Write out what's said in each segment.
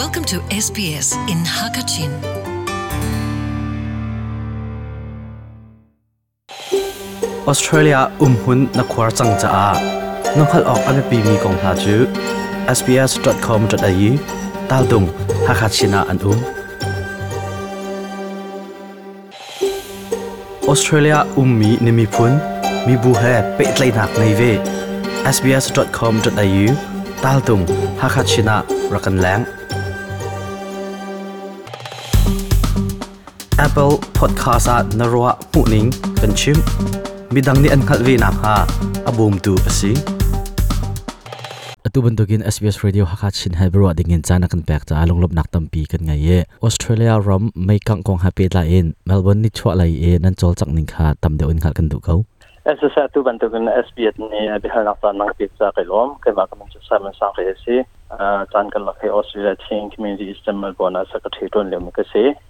Welcome to SBS in Hakachin. Australia um hun na khwar chang cha a nokhal ok ame pi mi kong ha chu sbs.com.au tal dung ha kha china an um Australia um mi ni mi phun mi bu he pe tlai nak nei ve sbs.com.au tal dung ha kha china rakan lang Apple Podcast at Narwa Puning Kanchim midang ni an khalvi na ha abum tu asi atu bantukin SBS Radio hakha chin hai bro dingin chana kan pek cha longlop nak tampi kan ngai ye Australia ram mai kang kong happy la in Melbourne ni chwa lai e nan chol chak ning kha tam de un khal kan du kau Esa sa tu bantu kan SBS ni bihar nak tan nang pizza kai lom kai ba kan sa man sa kai si tan kan la kai Australia Team Community Eastern Melbourne Secretary Don Lem ka si ram pum pi foi nak Australia Team Community Council la tan kan la kai Executive Director Don Vo nei mi ka si atu tan kan la kai bushfire กองให้ไม่กองพัตัวมีกองให้ปิดไลน์กันโจจังมักจะออนไลน์เสียจะเป็นครีฟาบุเล่จะก็จน community ที่ฟันอินอาให้ไปกินมาบนนี่ชัวนี่หลักเขา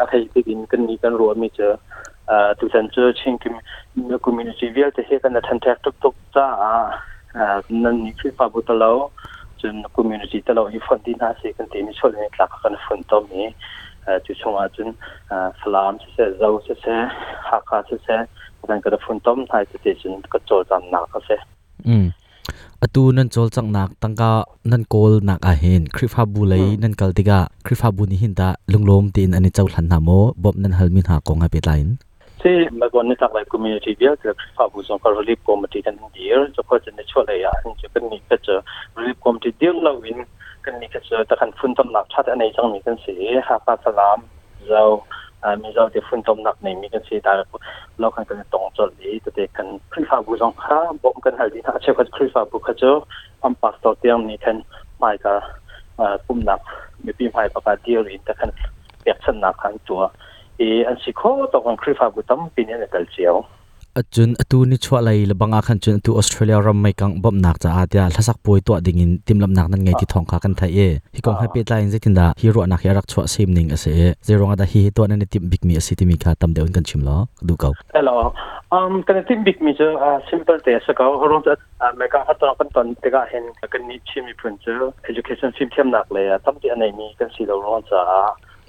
อาให้ไปกินกันนี้กันรวมมีเจอทุกท่านเจอชิงกิม community เวียจะให้กันทันแท็กทุกๆจ้า nan ni kri fa bu talo chun community talo i fon din ha se kan te mi chol ni tlak kan fon to mi chu chunga chun salam se se zau se se ha kha se se kan ka fon tom thai se te chun ka chol jam na ka se um atu nan chol chang nak tangka nan kol nak a hen khrifa bu lei nan kal tiga khrifa bu ni hin ta lunglom tin ani chau hlan na mo bob nan halmin ha kong ha pe line ที่มาก่อนนี่จากไลฟ์คอมมูนิตี้เดียวจะฝากผู้สงเคราะห์รีบคอมมิตี้กันเดียวจะ พอจะในช่วงระยะนี้จะเจะรีบคอมมิตี้เดียวเราวินกันนี่ก็จะแต่คันฟุ้นตำหนักชาติในจังมีกันสีหาปาเรามีเราที่ฟุ้นตำหนักในมีกันสีแต่เราคันกันตรงจุดนี้จะเด็กกันคริฟาบุษงคราะบอกกันให้ดีนะเชื่อว่าคริฟาผู้เขาจะอันปักต่อเตียงนี้กันไม่ก็ปุ่มหนักมีปีใหม่ประกาศเดียวอินแต่คันเปียกสนักขันตัว e an si kho to kan khri fa bu tam pin ne kal chiao achun atu ni chwa lai labanga khan chun tu australia ram mai kang bom nak cha atia thlasak poi to dingin timlam nak nan ngai ti thong kha kan thai e hi kong happy line zetin da hero nak yarak chwa sim ning ase zero nga da hi to na ni tim big mi ase ti mi kha tam de un kan chim lo du kau hello um kan tim big mi jo simple te sa ka horon ta me ka hat kan ton te ga hen kan ni chimi pun jo education sim thiam nak le tam ti anai mi kan si lo ron cha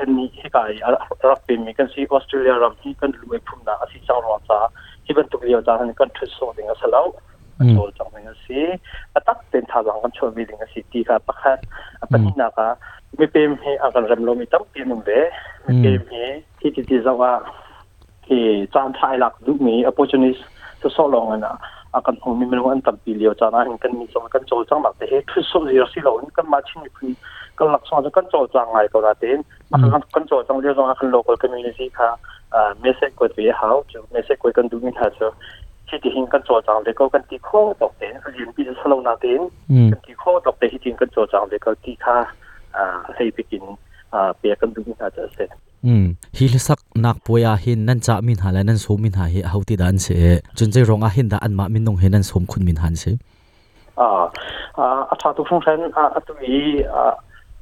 กันนี่ให้กายรับเป็นมีกันสิออสเตรเลียรับที่กันรวยพุ่มนาสิจังรอนซาที่เป็นตุกเดียวจานกันทุสโซดิงสลาวโซจังดิงสิตักเป็นทางกันชวนวิดิงสิตีค่ะปักฮัดปัญหาค่ะไม่เป็นให้อาการรำลมีตั้มเปลี่ยนมุ่งเด้ไม่เป็นให้ที่ที่จะว่าที่จานไทยหลักดูมี opportunity จะสอลงนะอาการของมีมันวันตั้มปีเดียวจานนั้น กันมีสมกันโจจังหลักแต่เฮ้ทุสโซดิงสิเรากันมาชิมคุณ kan laksana kan cho chang ngai ko na tin kan kan cho chang le jong kan local community kha message ko be how to message ko kan du min ha so chi ti hin kan cho chang le ko kan ti kho tok te kan yin pi so lo na tin kan ti kho tok te hi tin kan cho chang le ko ti kha sei pikin pe kan du min ha cha se อืมฮิลสักนักปวยาหินนั่นจะมินหาและนั่นสมมินหาเฮาติดานเสจนใจรองอาหินดาอันมามินนงเฮนั่นสมคุณมินหันเสอ่าอ่าอาชาตุฟงเซนอ่าอตุอีอ่า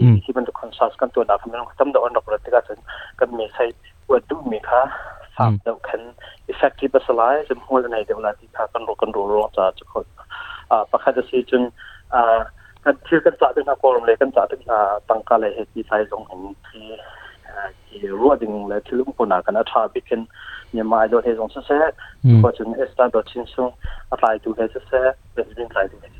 ที่ที่มันคอนซัสกันตัวดาวทำนั้นตั้มดอนดอกรัตติกาสันก็มีใช้วัดดูมีค่ะสามเดาคัน effective สลายจำหัวในเดือนวลาที่ค่ะกันรกันรู้รอจากทุกคนอ่าประคัดจะซีจนอ่ากันชื่อกันจ่าเป็นอากรมเลยกันจ่าเป็นอ่าตังกาเลยเหตุที่ไทยสงหงนที่ที่รั่วดึงและที่ลุ่มปนากันอัตราบิกันเนี่ยมาโดนเฮซองเสงเสียก็จึงเอสตาดอชินซุงอัตราดูเหตุเสียเป็นเรื่องไรดูเหตุ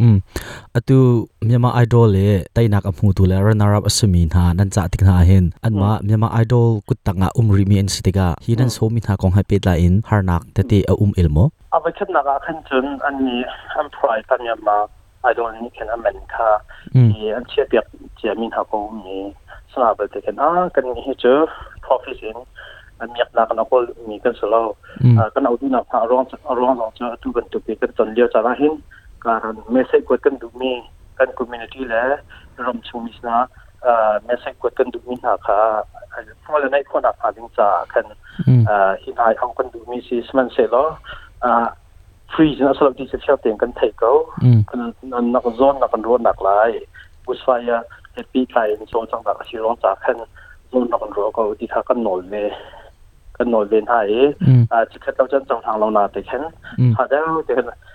อืมอตูเมียมาไอดอลเลไตนักอมูตุเลรนารับอสมีนานันจะติกนาเห็นอันมาเมียมาไอดอลกุตตังอุมริมีอันสิติกาฮีนันโซมินาของให้เป็ดลาอินฮาร์นักเตติอุมอิลโมเอาไปคิดนักขันจนอันนี้อันพรายกันยามาไอดอลนี่แค่นั้นมันค่ะที่อันเชียบเปียกเจียมินหากูมีสนาบติกันอ่ากันนี่เจอ profession อันมีนักนักมีกันสโลกันเอาดูนักพารองรองรองจะทุบันตุปีกันจนเลียวจะละหิน karan mesej kuat kan dumi kan community le rom chumis na mesej kuat kan dumi na kha phol nai khona kha ding cha kan hin ai ang kan dumi si sman se lo free na solo di se chap ten kan thai ko kan na ko zone na kan ro nak lai busfaya happy kai ni so chang da si rong cha kan zone na kan ro ko di kha kan nol le กันหน่วยเวียนหายอ่าจิตเจ้าจันจังทางเรานาแต่แค่หาได้เดี๋ยวก็หลักขันชิมเปียกตัวเรียเปียกตัวจงก็นุ่มเอ่อขัดที่การต้องหนักขันจุนขันรูปเปียกง่ายๆต้องอืมที่ละ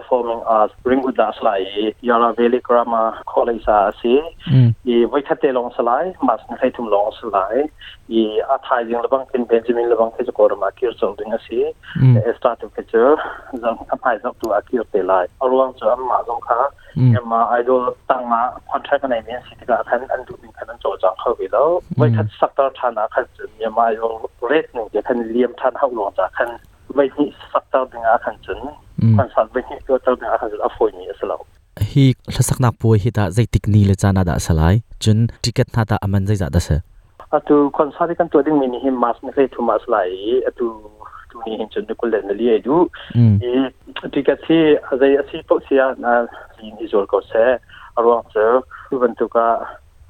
performing as bring with das lai yara valley grama college sa si i vai khate long salai mas na thai thum long salai i a thai jing labang kin benjamin labang ke ko ma kir so ding si e start to ke cho zang a phai zok tu a kir te lai arwang cho am ma zong kha ma idol tang ma contract nei mi si ka khan an du bin khan cho jang khaw bi lo vai khat sak tar thana khan chu ma idol rate ni ke khan liam than hau lo ja khan vai ni sak tar ding a khan chun khan sal vai ni to tar ding a khan a foi ni aslo hi thlasak nak poi hi ta zai tik ni le chana da salai chun ticket na ta aman zai za da se atu kon sari kan to ding mini him mas ne khai thu mas lai atu tu ni hin chun kul le li ai du e ticket si azai asi po sia na in izol ko se aro se kuban tu ka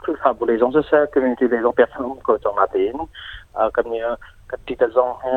khu sa bu le jong se se community le jong person ko jong na tin ka mi ka ticket jong he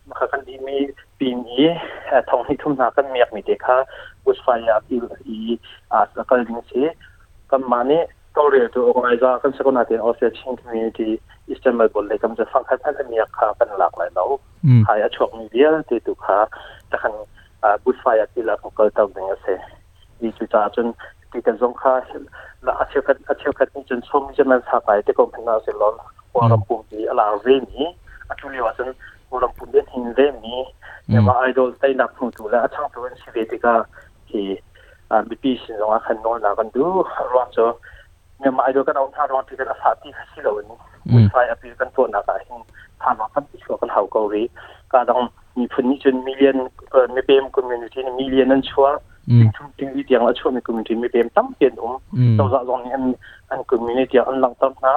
ยเสียอีกนี่ก็น่าสิรองจะที่เขาเลยอันเป็นรถหนักเลยงานเลยทุกทักเรียกโลจิสติกส์เสียกินตัวนักเรียนแต่ตั้งค่าค่ะที่การมันจะฟรีเราเราจากกันที่เวลาเราจากขันมากันดีมีปีนี้ทองที่ทุ่มนากันเมียกมีเด็กค่ะบุษไฟอาที่อีอ่าสกัลดิ้งเสียกันมาเนี่ย story to organizer kan sa natin also chin community eastern melbourne le kam sa fang khan phan mi kha kan lak lai lo hai a chok mi dia te tu kha ta khan good fire ti la ko ta ding ase ni chu cha chun ti kan zong kha la a chok a chok ni chun som je man sa pai te ko phna se lo wa ram pu ti ala ve ni a chu le wa chun wa ram pu den hin ve mi ya ma idol tai na phu tu la a chang tu si ve ti ka ki a bi pi sin zong a khan no na kan du ro cho เนี่ยมาไอ้ดูกันเอาท่ารอนที่เป็นอาสาที่ที่เราเนี่ยวุ่นวายอภิกันตัวนักไอ้ท่ารอนกันที่ชัวกันเฮาเกาหลีก็ต้องมีพื้นที่จนมิลเลียนเอ่อไม่เป็นคอมมูนิตี้มิลเลียนนั้นชัวถึงถึงวิธีอย่างชัวมีคอมมูนิตี้ไม่เป็นตั้งเปลี่ยนองเราจะลองอันอันคอมมูนิตี้อันหลังตั้งนะ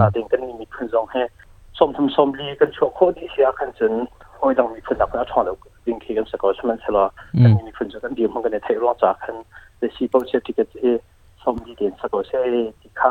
น่าเด็กกันมีพื้นที่ให้สมทำสมลีกันชัวโคตรที่เสีย กันจนคอยต้องมีพื้นที่กันช่องเรา ding ki kan sa ko saman sala kan ni phun jo kan di hong kan ne thai ro cha kan le si po che ticket e som di den sa ko se ti kha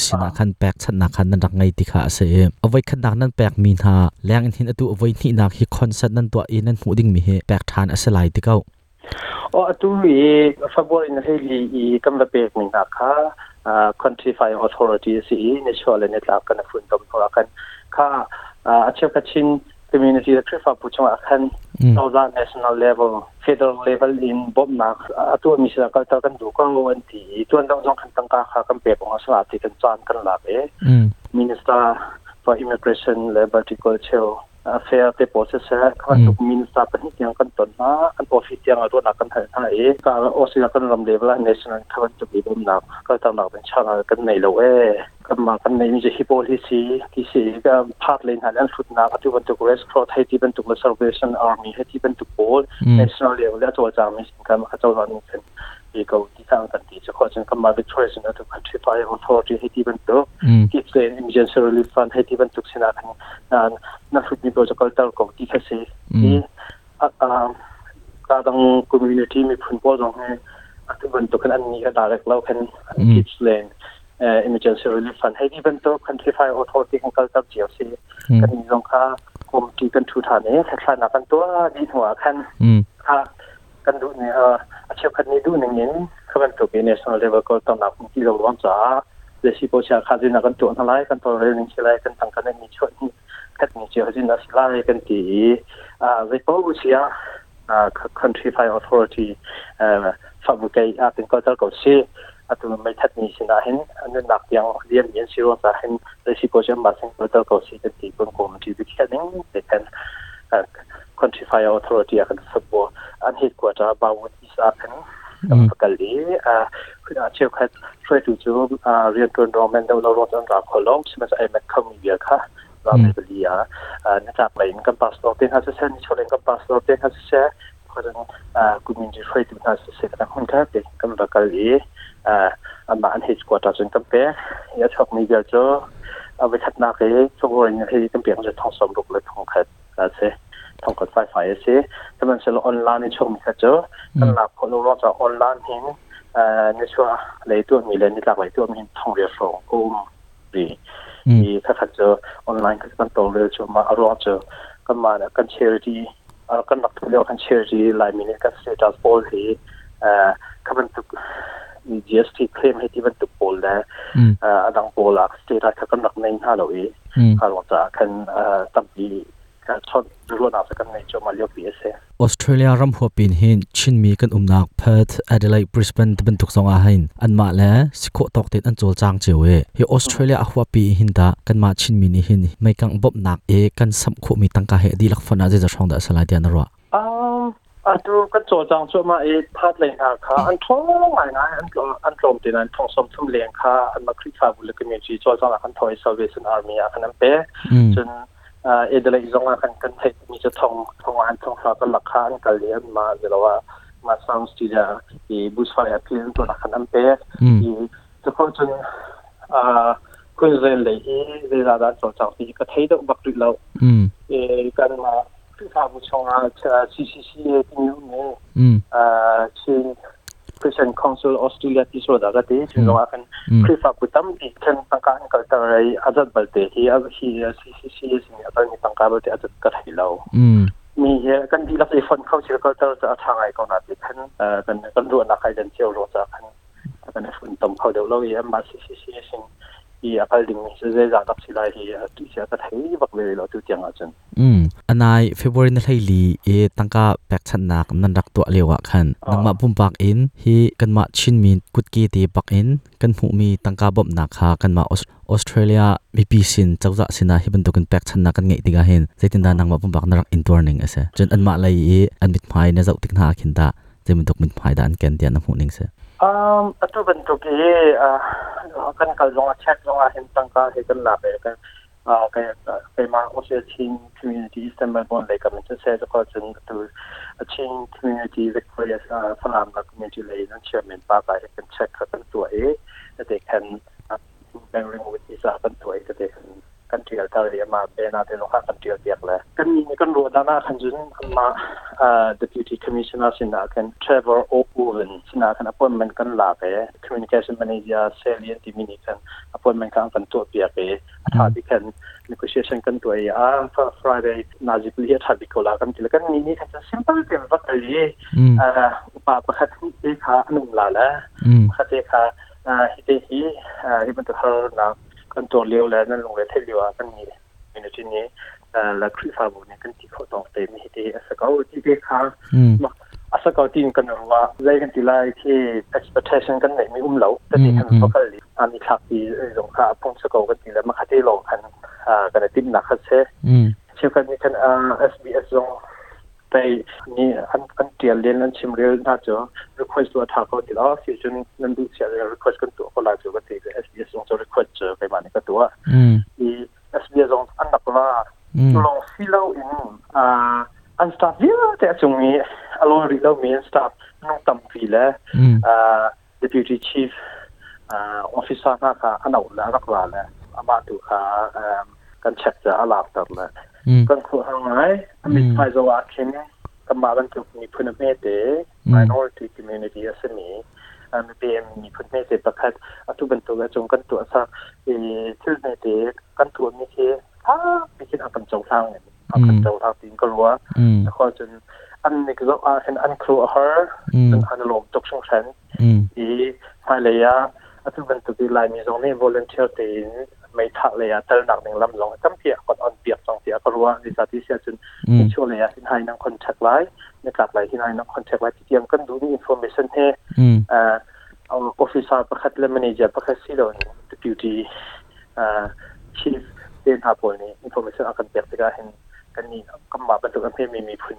ต้องตำเจอกันสมตาแล้วรองเจอที่กากันต่างกันถ้ามันหาเป็นนี่สิรองจากขันอืมที่กาเลยอะมินลาสักเทียลายมีชงมินทางกันไหนมินหาอ่าประทุมดีเจออ่ากันสมเลยตามอันนาเสียเมลเบิร์นอุ้มมีชินาคันนั้นรักไงติขาเซมเอาไว้ขนาดนั้นแปกมีนาแรงหินอตุเอาไว้นี่นักฮิคอนเซนนั้นตัวเอนั้นหูดิ่งมีเฮแปกทานอสไลติเก้าอตุเอฟบอลในเฮลีกำลังแปกมีนาค่ะ country fire authority สิในช่วงเลนห community the trip up puchung akhan tawza national level federal level in bob nak atu mi sa ka ta kan du ka wan ti tuan dang jong kan tang ka kha kan pe pong sa ti kan chan kan la be minister for immigration labor culture affair te process ha kan tu minister pa ni yang kan ton na kan office yang atu na kan ha ha e ka osia kan ram level national kan tu bi bom na ka ta na ben changa kan nei lo e kan ma kan nei mi je hi policy ki si ka phat len han an fut na atu ban tu res cross hai ti ban tu salvation army hai ti ban tu pol national level la to cha mi kan ma cha ran kan อีกที่ทางกันที่จะขอจังกำมาวิทยาศาสตร์ทุก country fire authority ให้ที่บรรทุกอืมกิจเลย emergency relief fund ให้ที่บรรทุกสินะกันนั่นนั่นคือมีโปรเจกต์ต่างๆที่เขาเสียที่อ่าการตั้ง community มีผลประโยชน์ให้ที่บรรทุกกันอันนี้ก็ direct เราคันกิจเลย emergency relief fund ให้ที่บรรทุก country fire authority ของการตั้งเจียวเสียกันมีตรงค่ากรมที่กันทุฐานเนี่ยถ้าใครนักกันตัวดีหัวคันอืมค่ะ กันดูเนี่ยเอออาชีพคันนี้ดูหนึ่งเงินขาเป็นตัวเป็น national level ก็ต้องนับที่เราล้อมจ้าเดี๋ยสิโปชาคาจินากันตัวทั้งหลายกันตัวเรื่องสิไลกันต่างกันมีช่วยคัดมีเจ้าจินาสิไลกันตีอ่าเวโปบุเชียอ่า country fire authority เอ่อฟาบุกอาเป็นก็จะก็เสีอะตัวไม่ทัดมีสินะเห็นอันนั้นหนักยังเรียนเรียนสิว่าจะเห็นเดี๋ยสิโปชามาสิงก็จะก็เสีกันตีบนกรมที่วิเคราะห์นึงเด็กกัน country fire authority akan sabo an headquarter bawon isa kan pakali a kuna che khat try to jo rian ton roman do lo ron ra kholom simas ai mek kham bia kha ra me bia na tak lain kan pastor ten has sen cholen kan pastor ten has se khodan community try to has se kan hun ka te kan bakali a ama an headquarter jun kan pe ya chok mi bia jo a ve khat na ke chogoi he kan pe je thong som ruk le thong khat a se ทองกด ไฟไฟเสียถ้ามันจะออนไลน์ในช่วงมีเจอถ้าหลักคนรู้จะออนไลน์เห็นเอ่อในช่วงเลยตัวมีเลยนี่หลักเลยตัวมีทองเรียนส่งอุ้มดีดีถ้าขัดเจอออนไลน์ก็จะต้องเรียนจมาอารมณ์เจอก็มาเนี่ยกันเชอร์ดีเอ่อกันหลักเรียกกันเชอร์ดีลายมินิกันสเตตัสโพลที่เอ่อก็เป็นตุก GST claim ให้ที่เป็นตุกโพลแล้วเอ่อดังโพลอะสเตตัสก็หลักในห้าเราเองก็หลังจากกันเอ่อ ตั้งดีชดรู้นาสักในจมาเลียกปีเสออสเตรเลียรำหัวปีนหินชินมีกันอุมนักเพิร์ธแอดเลดบริสเบนเป็นทุกสองอาหินอันมาแล้วสิโคตอกติดอันโจลจางเจวเอฮีออสเตรเลียหัวปีหินดากันมาชินมีนี่หินไม่กังบบนักเอกันสัมโคมีตังกาเฮดีลักฟันอาจจะช่องดาสลายเดียนรัวอ่าอันดูก็โจจางจมาเอพาดเลยค่ะค่ะอันท้องใหม่นะอันอันลมตินันทองสมทุ่มเลียงค่ะอันมาคลิกฟ้าบุลกมีจีโจจางอันทอย Salvation Army อันนั้นเป๊ะจนอ่า เอเดลัยซองกันกันเทมีจะทองทองอันทองฟ้าก็หลักขานกันเลียนมาเดี๋ยวว่ามาสร้างสติจาอีบุสฟ้าแอปเปิลตัวหลักขันอันเป๊ะอีทุกคนจนอ่าคุณเรนเลยเอเวลาด้านสองสองสี่ก็เทดอกบักดุเราเอกันมาคือฟ้าบุชองอาซีซีซีเอทีนิวเนี่ยอ่าเชิง มที่ kan ตั้งการก็ตั้งอะไรอาจจะบัลเตที่อาจจะที่ CCC สิ่งอาจจะมีตั้งการบัลเตอาจจะกระถิ่นเราอืมมีเหตุกันที่รับไอ้คนเข้าเชื่อก็จะจะทางไอ้ก็น่าจะคันเอ่อกันกันรู้นักใครเดินเที่ยวรู้จักคันกันฝนตมเขาเดี๋ยวเราเยี่ยมมา CCC สิ่ง i akal ding se ze za tak sila hi tu sia ka thai bak le lo tu tiang a chen อืมอันนาย February นะไลลีเอตั้งกาแปกชันนักนันรักตัวเลวะคันนังมาปุ่มปากอินฮีกันมาชินมีกุดกีตีปักอินกันหูมีตั้งกาบบนักฮากันมาออสเตรเลียมีปีสินเจ้าจะสินะฮิบันตุกันแปกชันนักกันไงติกาเห็นใจตินดานังมาปุ่มปากนรักอินตัวนึงเอเซจนอันมาเลยเออันมิดไม้เนี่ยเจ้าติกนาขินตาใจมันตุกมิดไม้ดานแกนเดียนน้ำหูนึงเซ um atu ban to ki a kan kal zonga check zonga hin tang ka he kan la pe kan a ka pe ma o se chin community eastern melbourne le kam chen se ko chen tu a chin community victoria sa salam la community le nan chairman pa ka he kan check ka kan tu e that they can bearing with is a kan tu e that they can กันเทียลทาเรียมาเบนาเตโลคากันเทียลเปียกเลยกันมีกันรัวดานาคันจุนมาเอ่อ deputy commissioner สินะกัน Trevor O'Owen สินะกัน appointment กันลาเป communication manager Celine Dimini กัน appointment กันกันตัวเปียกเปถ้าที่กัน negotiation กันตัวอ่า Friday นาจิบเลียถ้าบิโกลากันทีละกันนี่นี่กันจะ simple เป็นวัตถุเลยเอ่ออุปาประคัตเอ control leo la nan lo le the leo kan ni ni ni ni la khri fa bu ne kan ti kho tong te mi te asa ka o ti te kha ma asa ka ti kan ro wa zai kan ti lai ke expectation kan nei mi um lo ta ni kan ko ka li a mi thak ti zong kha pon sa ko ka ti la ma kha te lo kan kan tin na kha se che kan ni kan SBS zong งไปนี่อันอันเดียเรียนอันชิมเรียนน่าจะ request ตัวทางเขาที่เราฟิวชั่นนั่นดูเสีย request กันตัวคนละจุดก็ที่ SBS ลงจะ request เจอไปมานี่ก็ตัวอี SBS ลงอันดับละลงฟิลอินอ่าอัน staff เยอะแต่จงมีอารมณ์รีเรามี staff น้องตั้มฟีละอ่า deputy chief อ่า officer น่ะค่ะอันเอาละรักว่าละอามาตุค่ะกันเช็คจะอาลาบตัดละกันคู่หางไงมิดไฟจะว่าคินกันมากันจุกมีพุนเมเต minority community อสมีอันเป็นมีพุนเมเตประคัดอทุบันตัวจงกันตัวสักเอชื่อเมเตกันตัวมีเคถ้ามีคิดอากันจงทางเนี่ยอากันจงทางตีนก็รู้ว่าแล้วก็จนอันนี้ก็อาเห็นอันครูเฮอร์จนอันลมตกชงฉันอีไม่เลยอะอทุบันตัวที่ไลน์มีตรงนี้ volunteer ตีนไม่ทักเลยอะเตอร์หนักหนึ่งลำลงจำเปียกก่อนอ่อนเปียกสองเปียกก็รู้ว่าดิสาที่เสียจนช่วงเลยอะที่ให้นังคอนแทคไลน์ในกลับไลน์ที่ให้นังคอนแทคไลน์ที่เตรียมกันดูนี่อินโฟมิชันให้เอ่อเอาออฟฟิศประคัดและแมเนเจอร์ประคัดซีโร่ดิวตี้เอ่อชีฟเดินหาพวกนี้อินโฟมิชันอาการเปียกที่ก็เห็นกันนี่ก็มาบรรทุกกันเพื่อมีมีพื้น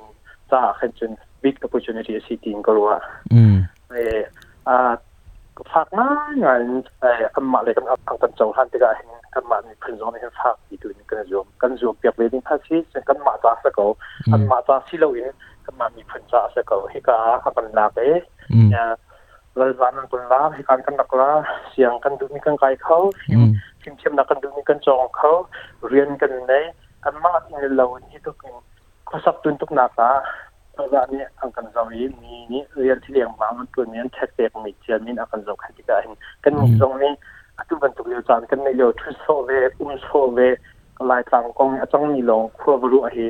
จ้าขึ้นจน big opportunity สิทีก็รู้ว่าเอออ่าฝากมางานเอ่อคำมาเลยกันอังกันจงหันที่ก็เห็นกันมามีพื้นตรงนี้ฝากอีกตัวนึงกันจวมกันจวมเปียกเลยนี่ภาษีกันมาจ้าสักเอากันมาจ้าสิเราเองกันมามีพื้นจ้าสักเอาให้ก็อากั นลาไปเนี่ยเราจะนั่งกันลาให้การกันนักลาเสียงกันดูมีกันไกลเขาฟิมฟิมเชื่อมนักกันดูมีกันจองเขาเรียนกันในกันมาที่เราที่ทุกคนข้อสับตุนทุกนักอะ Pagani ang kanzawi mi ni real tiliang mang tu ni tek tek mi tia min akan zo khati ka hin kan mi zong ni atu ban tu yo chan kan ni yo thu so ve um so ve lai tang kong a chang mi long kho bru a hi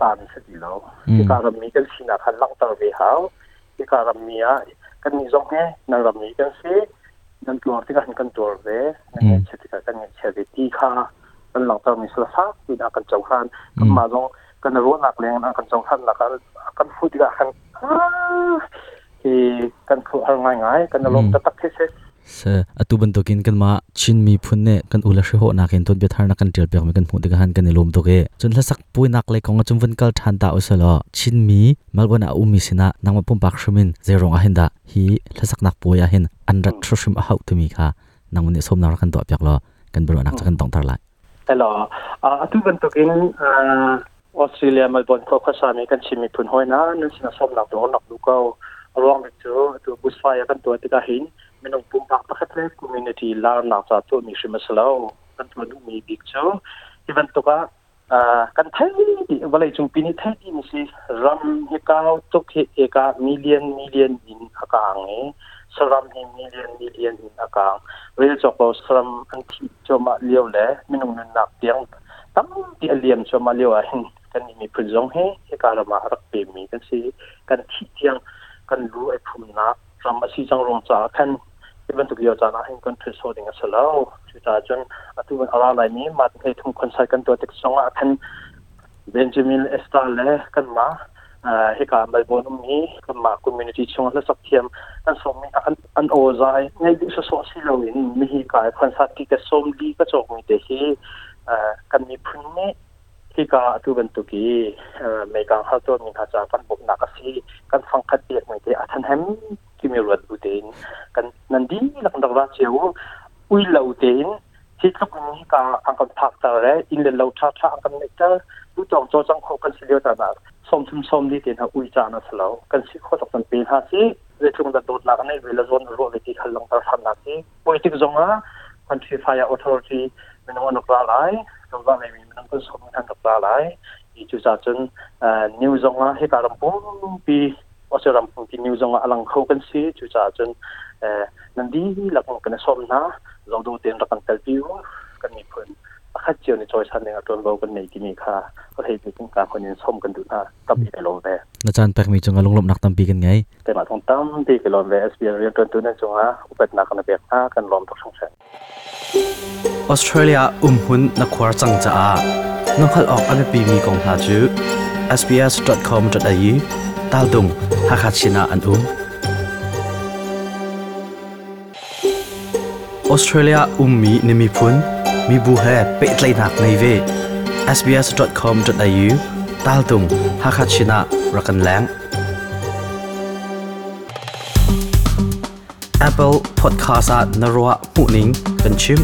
ta mi sa di lo ki ka ram mi kan sina khan lang tar ve hao ki ka ram mi a kan ni zong he na ram mi kan se nan tu ar ti ka hin kan tur ve na ni che ti ka kan ni che ve ti kha kan lang tar mi sa sa ki na kan chau khan kan ma zong กันรู้หนักแรงอันกันจงท่านหนักกันพูดกันที่กันพูดง่ายง่ายกันลมตะตักเช่เสอตุบันตุกินกันมาชินมีพุ่นเนกันอุลชิโหนักเห็นต้นเบียทานักกันเดียวเปียกมีกันพูดกันหันกันในลมตุเกจนละสักปุยนักเลยของจุมวันกัลทัน ตาอุสลอชินมีมัลวันอาอุมิสินะนางมาปุ่มปักชมินเจรองอาเห็นดาฮีละสักนักปุยอาเห็นอันรัตชุมอาหาตุมีค่ะนางมันนี่สมนักกันตัวเปียกลอกันบรวนักจะกันต้องตาลายแต่ลออตุบันตุกินออสเตรเลียมาบนครอบครัวมีกันชิมีพุนห้อยนะนั่นสินะสมหลักตัวหลักดูก็รองไปเจอตัวบุษไฟกันตัวที่ก็เห็นไม่ต้องปุ่มปักประคับเลยคอมมูนิตี้ลาหนั กจากตัวมีชิมาสลาวกันตัวดูมีบิ๊กเจอที่วันตัวก็อ่ากันไทยวันเลยจงปีนี้ไทยนี่สิรัมเฮกาวตุกเฮกามิเลียนมิเลียนอินอากาศเอสรัมเฮมิเลียนมิเลียนอินอากาศเวลจอกสรัมอันที่จมาเลี้ยวเลยไม่ต้องนักเตียงตั้งที่เลียมจมาเลี้ยวเห็น kan mi phun zong he he ka la ma rak pe mi kan si kan thi tiang kan lu ai phum na ram a si jang rong cha kan even to yo chana hin kon thris holding a salo chu ta chun atu ala lai ni ma thei thum kon sai kan to tek songa khan benjamin estale kan ma he ka mai bon mi kan ma community chung la sak thiam kan som mi an an o zai ngai du so so si lo in mi hi ka kon sa ti ka som di ka chok mi te hi kan mi phun ni ที่กาตุบันตุกีเอ่อเมกังฮัลตัวมินฮาจากันบุกนักสีกันฟังคัดเตียกไม่ได้อัทันแฮมกิมีรวดบูเตนกันนันดีหลักดักราเชียวอุยเหลาเตนที่ทุกนี้กาอังกันพักตาเรอินเลเหลาชาชาอังกันเนเตอร์รู้จองโจจังโคกันสิเลียวตาบาสม ทุมสมดีเตนฮะอุยจานะสลาวกันสิโคตกกันเป็นฮาสิเรื่องนั้นโดดนักในเวลาจนรู้เลยที่ขันลงตาฟันนักสิป่วยติดจงอะ country fire authority มันวันนกลาไหลตรงนั้นไม่มีมันก็สมทันนกลาไหลอีจุดจนเอ่อนิวซงอะให้การรำปุ่มปีว่าจะรำปุ่มที่นิวซงอะอลังเข้ากันสิจุดจนเอ่อนั่นดีหลักมันกันสมนะเราดูเตียนรักันเตลปิ วกันมีเพิ่นข้าเจียวในจอยชันในตัวเรากันในที่มีค่าก็ให้เป็นการคนยังสมกันดูนะกับอีกโลเว na chan pek mi chunga lunglom nak tampi kan ngai แต่มาทงตั้มที่กิโลเวสเบียร์เรียนตัวตัวนั้นจงอะอุปนักกันเบียกอะกันล้อมทุกช่องแสง Australia um hun na khwar chang cha a nokhal ok ame pi mi kong ha chu sbs.com.au tal dung ha khat china an um Australia um mi ni mi pun mi bu he pe tlai nak nei ve sbs.com.au tal dung ha khat china rakan lang Apple Podcast at narwa puning kan chim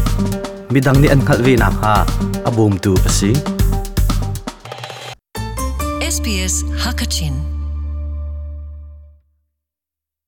midang ni an khalvi na ha abum tu asi SBS Hakachin